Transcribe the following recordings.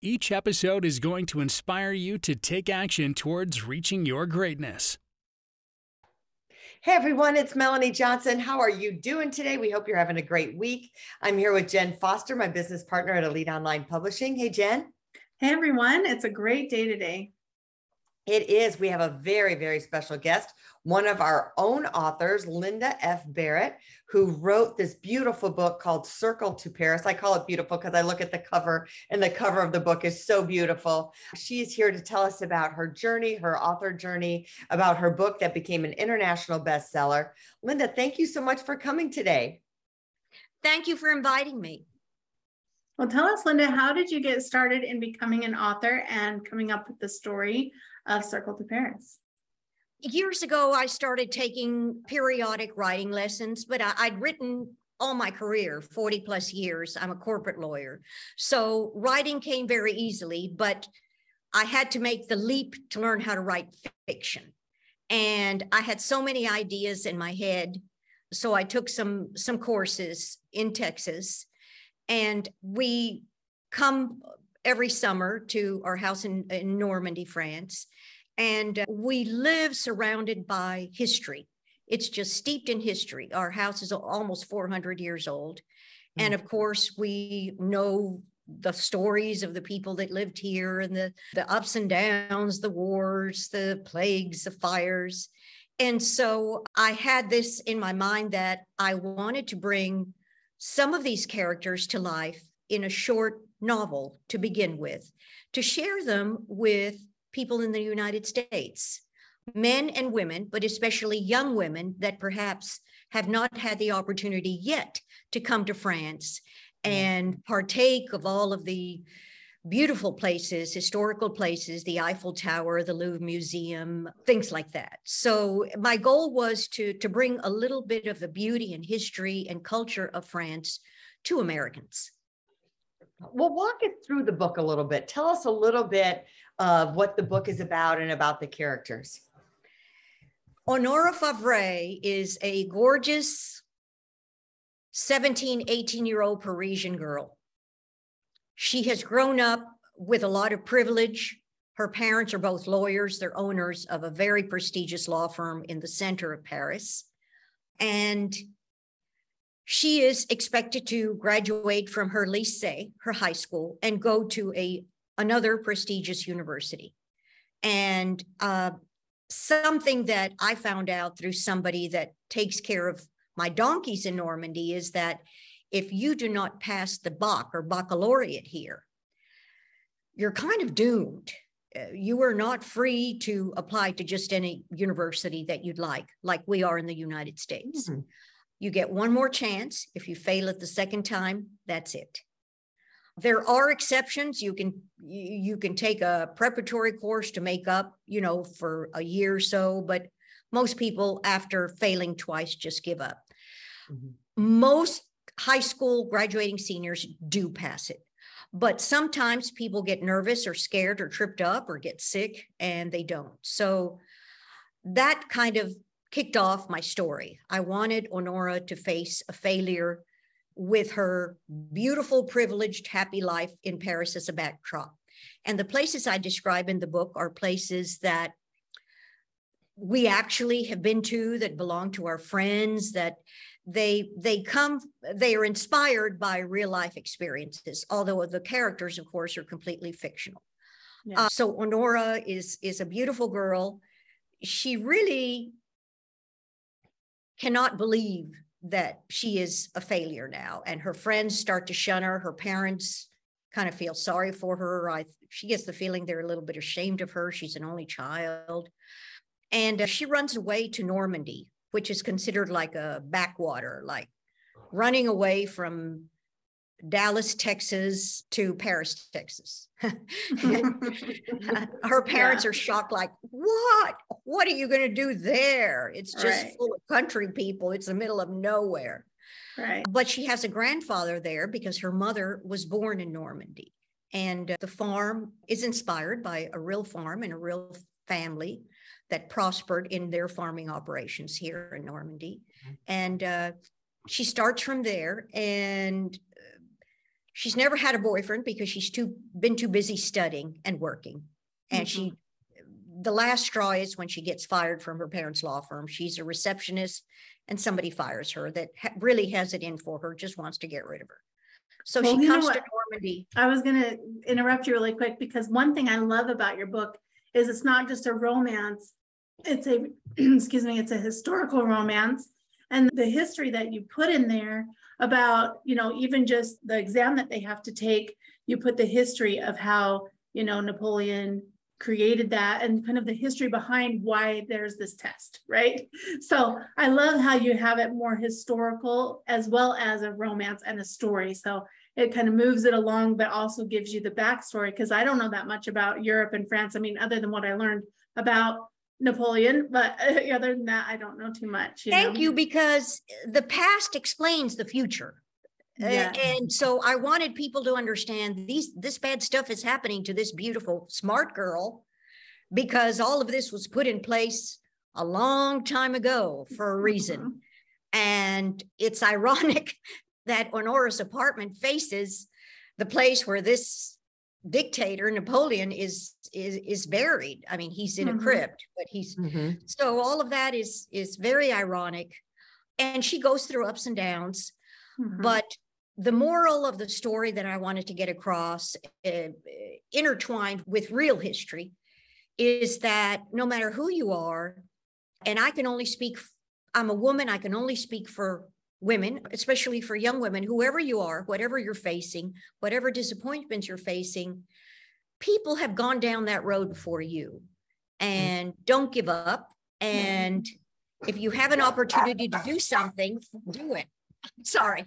Each episode is going to inspire you to take action towards reaching your greatness. Hey everyone, it's Melanie Johnson. How are you doing today? We hope you're having a great week. I'm here with Jen Foster, my business partner at Elite Online Publishing. Hey Jen. Hey everyone, it's a great day today. It is. We have a very, very special guest, one of our own authors, Linda F. Barrett, who wrote this beautiful book called Circle to Paris. I call it beautiful because I look at the cover, and the cover of the book is so beautiful. She is here to tell us about her journey, her author journey, about her book that became an international bestseller. Linda, thank you so much for coming today. Thank you for inviting me. Well, tell us, Linda, how did you get started in becoming an author and coming up with the story of Circle to Paris? Years ago, I started taking periodic writing lessons, but I'd written all my career 40 plus years. I'm a corporate lawyer. So writing came very easily but i had to make the leap to learn how to write fiction. And i had so many ideas in my head so i took some some courses in texas and we come every summer to our house in, in normandy france and uh, we live surrounded by history. It's just steeped in history. Our house is almost 400 years old. Mm-hmm. And of course, we know the stories of the people that lived here and the, the ups and downs, the wars, the plagues, the fires. And so I had this in my mind that I wanted to bring some of these characters to life in a short novel to begin with, to share them with people in the United States, men and women, but especially young women that perhaps have not had the opportunity yet to come to France and partake of all of the beautiful places, historical places, the Eiffel Tower, the Louvre Museum, things like that. So my goal was to, to bring a little bit of the beauty and history and culture of France to Americans. Well, walk it through the book a little bit. Tell us a little bit of what the book is about and about the characters. Honora Favre is a gorgeous 17, 18 year old Parisian girl. She has grown up with a lot of privilege. Her parents are both lawyers, they're owners of a very prestigious law firm in the center of Paris. And she is expected to graduate from her lycée, her high school, and go to a another prestigious university. And uh, something that I found out through somebody that takes care of my donkeys in Normandy is that if you do not pass the bac or baccalaureate here, you're kind of doomed. Uh, you are not free to apply to just any university that you'd like, like we are in the United States. Mm-hmm. You get one more chance. If you fail it the second time, that's it. There are exceptions. You can you can take a preparatory course to make up, you know, for a year or so, but most people after failing twice just give up. Mm-hmm. Most high school graduating seniors do pass it. But sometimes people get nervous or scared or tripped up or get sick and they don't. So that kind of kicked off my story. I wanted Honora to face a failure with her beautiful, privileged, happy life in Paris as a backdrop. And the places I describe in the book are places that we actually have been to that belong to our friends that they they come they are inspired by real life experiences although the characters of course are completely fictional. Yeah. uh, so honora is is a beautiful girl. She really cannot believe that she is a failure now and her friends start to shun her her parents kind of feel sorry for her. I she gets the feeling they're a little bit ashamed of her. She's an only child. And uh, she runs away to normandy which is considered like a backwater like running away from Dallas, Texas to Paris, Texas. Her parents yeah. are shocked, like, what? What are you going to do there? It's just right. full of country people. It's the middle of nowhere. Right. But she has a grandfather there because her mother was born in Normandy. And uh, the farm is inspired by a real farm and a real family that prospered in their farming operations here in Normandy. Mm-hmm. And uh, she starts from there and uh, she's never had a boyfriend because she's too been too busy studying and working. And mm-hmm. she the last straw is when she gets fired from her parents' law firm. She's a receptionist and somebody fires her that ha- really has it in for her, just wants to get rid of her. So well, she comes to Normandy. I was going to interrupt you really quick because one thing I love about your book is it's not just a romance, it's a, excuse me, it's a historical romance. And the history that you put in there about, you know, even just the exam that they have to take, you put the history of how, you know, Napoleon created that and kind of the history behind why there's this test, right? So I love how you have it more historical as well as a romance and a story. So it kind of moves it along, but also gives you the backstory because I don't know that much about Europe and France. I mean, other than what I learned about Napoleon, but other than that, I don't know too much. You Thank know? you, because the past explains the future. Yeah. And so I wanted people to understand these this bad stuff is happening to this beautiful smart girl because all of this was put in place a long time ago for a reason. Mm-hmm. And it's ironic that Honora's apartment faces the place where this dictator Napoleon is is is buried. I mean, he's in mm-hmm. a crypt, but he's mm-hmm. so all of that is is very ironic. And she goes through ups and downs, mm-hmm. but the moral of the story that I wanted to get across, uh, intertwined with real history, is that no matter who you are, and I can only speak, I'm a woman, I can only speak for women, especially for young women, whoever you are, whatever you're facing, whatever disappointments you're facing, people have gone down that road before you. And don't give up. And if you have an opportunity to do something, do it. Sorry.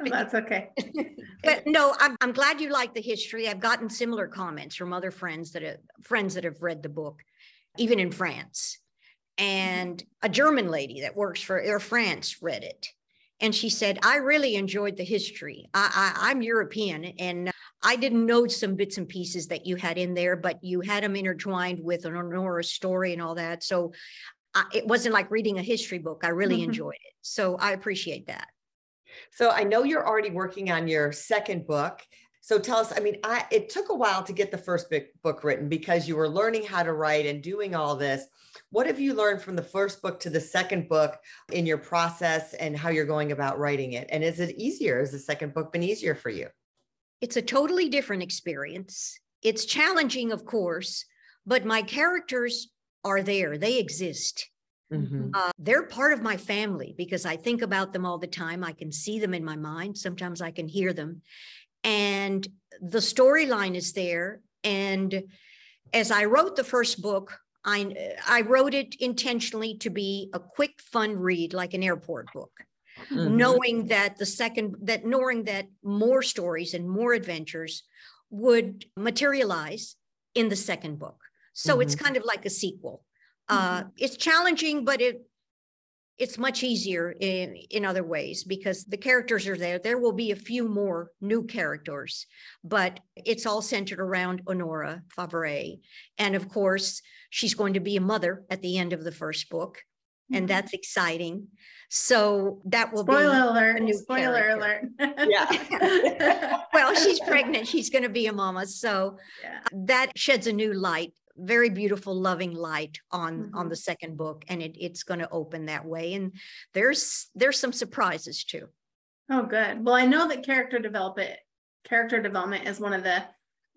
Me... That's okay. but no, I'm, I'm glad you like the history. I've gotten similar comments from other friends that have friends that have read the book, even in France. And a German lady that works for Air France read it. And she said, I really enjoyed the history. I, I, I'm European and I didn't know some bits and pieces that you had in there, but you had them intertwined with an Honora story and all that. So I, it wasn't like reading a history book. I really mm-hmm. enjoyed it. So I appreciate that. So I know you're already working on your second book. So tell us, I mean, I it took a while to get the first book written because you were learning how to write and doing all this. What have you learned from the first book to the second book in your process and how you're going about writing it? And is it easier? Has the second book been easier for you? It's a totally different experience. It's challenging, of course, but my characters are there, they exist. Mm-hmm. Uh, they're part of my family because I think about them all the time. I can see them in my mind. Sometimes I can hear them. And the storyline is there. And as I wrote the first book, I, I wrote it intentionally to be a quick, fun read, like an airport book. Mm-hmm. knowing that the second that knowing that more stories and more adventures would materialize in the second book so mm-hmm. it's kind of like a sequel uh, mm-hmm. It's challenging, but it it's much easier in in other ways because the characters are there. There will be a few more new characters, but it's all centered around Honora Favre, and of course, she's going to be a mother at the end of the first book, mm-hmm. and that's exciting. So that will spoiler be alert. A new spoiler character. alert. yeah. well, she's pregnant. She's going to be a mama, so yeah. that sheds a new light very beautiful loving light on mm-hmm. on the second book and it, it's going to open that way and there's there's some surprises too. Oh good. Well i know that character development character development is one of the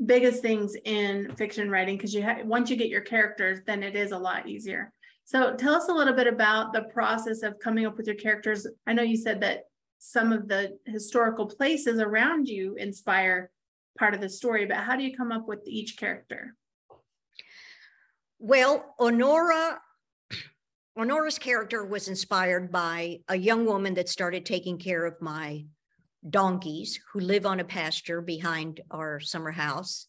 biggest things in fiction writing because you have once you get your characters then it is a lot easier. So tell us a little bit about the process of coming up with your characters. I know you said that some of the historical places around you inspire part of the story but how do you come up with each character well, Honora, Honora's character was inspired by a young woman that started taking care of my donkeys who live on a pasture behind our summer house.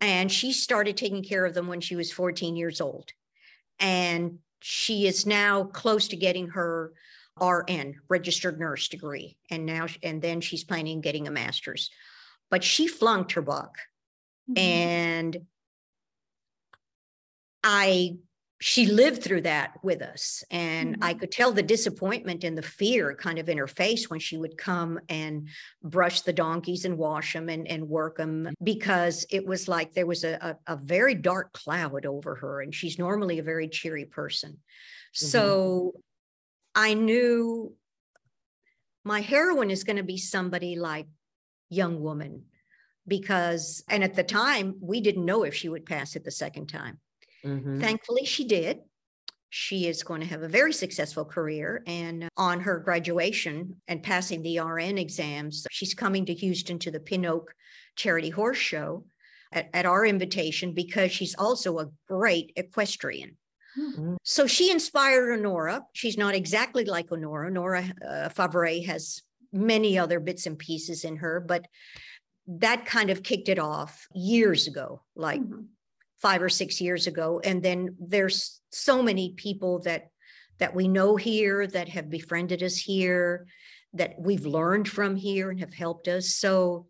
And she started taking care of them when she was 14 years old. And she is now close to getting her RN, registered nurse degree. And now, and then she's planning getting a master's. But she flunked her bac. Mm-hmm. And I she lived through that with us and mm-hmm. i could tell the disappointment and the fear kind of in her face when she would come and brush the donkeys and wash them and, and work them because it was like there was a, a, a very dark cloud over her and she's normally a very cheery person mm-hmm. so i knew my heroine is going to be somebody like young woman because and at the time we didn't know if she would pass it the second time Mm-hmm. Thankfully, she did. She is going to have a very successful career. And on her graduation and passing the RN exams, she's coming to Houston to the Pin Oak Charity Horse Show at, at our invitation because she's also a great equestrian. Mm-hmm. So she inspired Honora. She's not exactly like Honora. Honora uh, Favre has many other bits and pieces in her, but that kind of kicked it off years ago, like mm-hmm five or six years ago and then there's so many people that that we know here that have befriended us here that we've learned from here and have helped us. So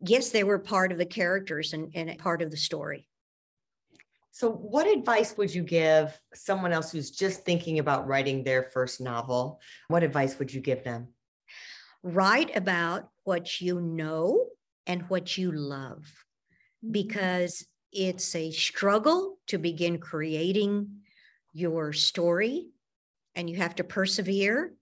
yes they were part of the characters and, and part of the story. So what advice would you give someone else who's just thinking about writing their first novel? What advice would you give them? Write about what you know and what you love mm-hmm. because it's a struggle to begin creating your story and you have to persevere.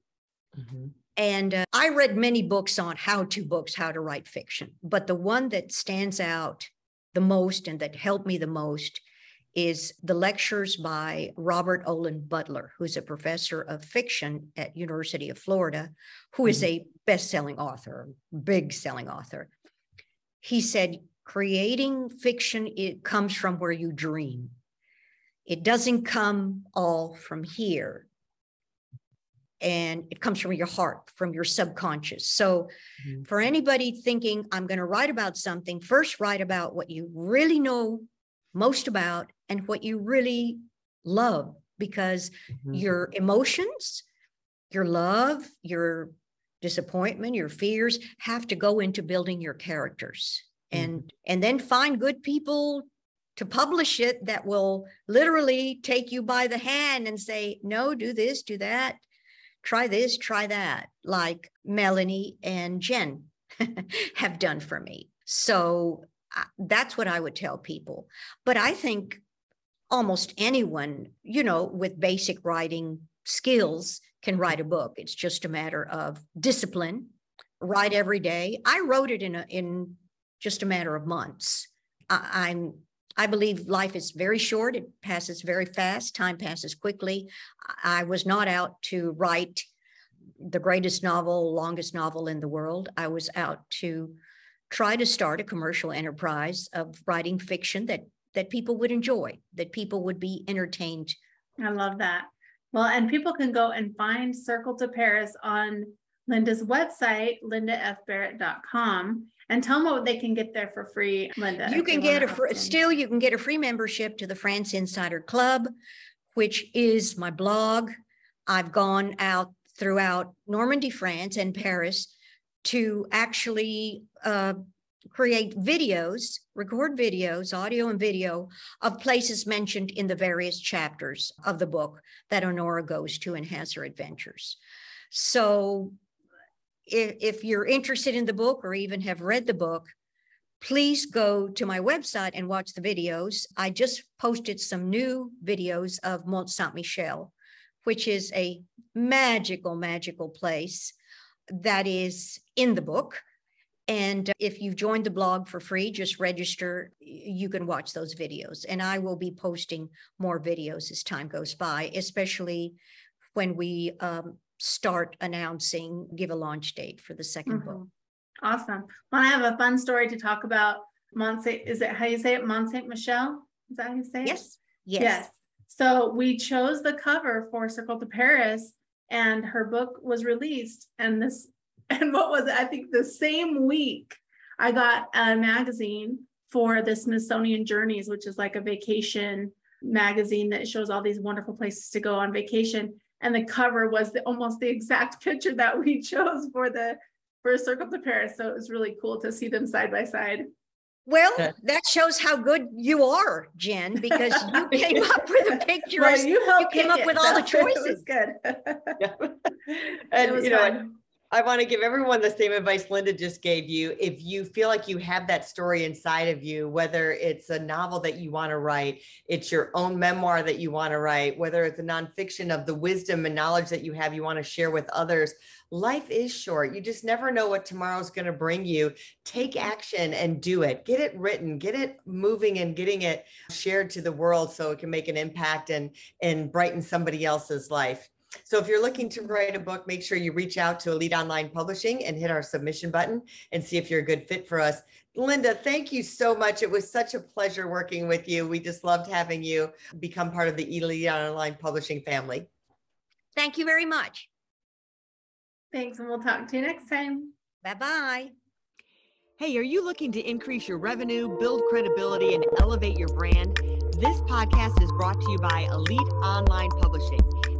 Mm-hmm. And uh, I read many books on how to books, how to write fiction, but the one that stands out the most and that helped me the most is the lectures by Robert Olen Butler, who's a professor of fiction at University of Florida, who is mm-hmm. a best-selling author, big selling author. He said, creating fiction it comes from where you dream it doesn't come all from here and it comes from your heart from your subconscious so mm-hmm. for anybody thinking i'm going to write about something first write about what you really know most about and what you really love because mm-hmm. your emotions your love your disappointment your fears have to go into building your characters and mm-hmm. and then find good people to publish it that will literally take you by the hand and say no do this do that try this try that like melanie and jen have done for me. So that's what i would tell people. But i think almost anyone you know with basic writing skills can write a book. It's just a matter of discipline. Write every day. I wrote it in a in just a matter of months. I, I'm I believe life is very short. It passes very fast. Time passes quickly. I was not out to write the greatest novel, longest novel in the world. I was out to try to start a commercial enterprise of writing fiction that that people would enjoy, that people would be entertained. I love that. Well, and people can go and find Circle to Paris on Linda's website, lindafbarrett.com and tell them what they can get there for free, Linda. You can get a fr- still you can get a free membership to the France Insider Club, which is my blog. I've gone out throughout Normandy, France, and Paris to actually uh, create videos, record videos, audio and video of places mentioned in the various chapters of the book that Honora goes to and has her adventures. So if, if you're interested in the book or even have read the book, please go to my website and watch the videos. I just posted some new videos of Mont Saint Michel, which is a magical, magical place that is in the book. And if you've joined the blog for free, just register. You can watch those videos. And I will be posting more videos as time goes by, especially when we um, start announcing, give a launch date for the 2nd mm-hmm. book. Awesome. Well, I have a fun story to talk about Mont Saint, is it how you say it? Mont Saint Michel? Is that how you say it? Yes. Yes. Yes. So we chose the cover for Circle to Paris and her book was released and this And what was it? I think the same week I got a magazine for the Smithsonian Journeys, which is like a vacation magazine that shows all these wonderful places to go on vacation. And the cover was the, almost the exact picture that we chose for the for Circle to Paris. So it was really cool to see them side by side. Well, that shows how good you are, Jen, because you came up with a picture. Well, you, you came up it, with all the so choices. good. Yeah. It and was you know, fun. I want to give everyone the same advice Linda just gave you. If you feel like you have that story inside of you, whether it's a novel that you want to write, it's your own memoir that you want to write, whether it's a nonfiction of the wisdom and knowledge that you have you want to share with others, life is short. You just never know what tomorrow's going to bring you. Take action and do it. Get it written, get it moving and getting it shared to the world so it can make an impact and and brighten somebody else's life. So if you're looking to write a book, make sure you reach out to Elite Online Publishing and hit our submission button and see if you're a good fit for us. Linda, thank you so much. It was such a pleasure working with you. We just loved having you become part of the Elite Online Publishing family. Thank you very much. Thanks, and we'll talk to you next time. Bye bye. Hey, are you looking to increase your revenue, build credibility, and elevate your brand? This podcast is brought to you by Elite Online Publishing,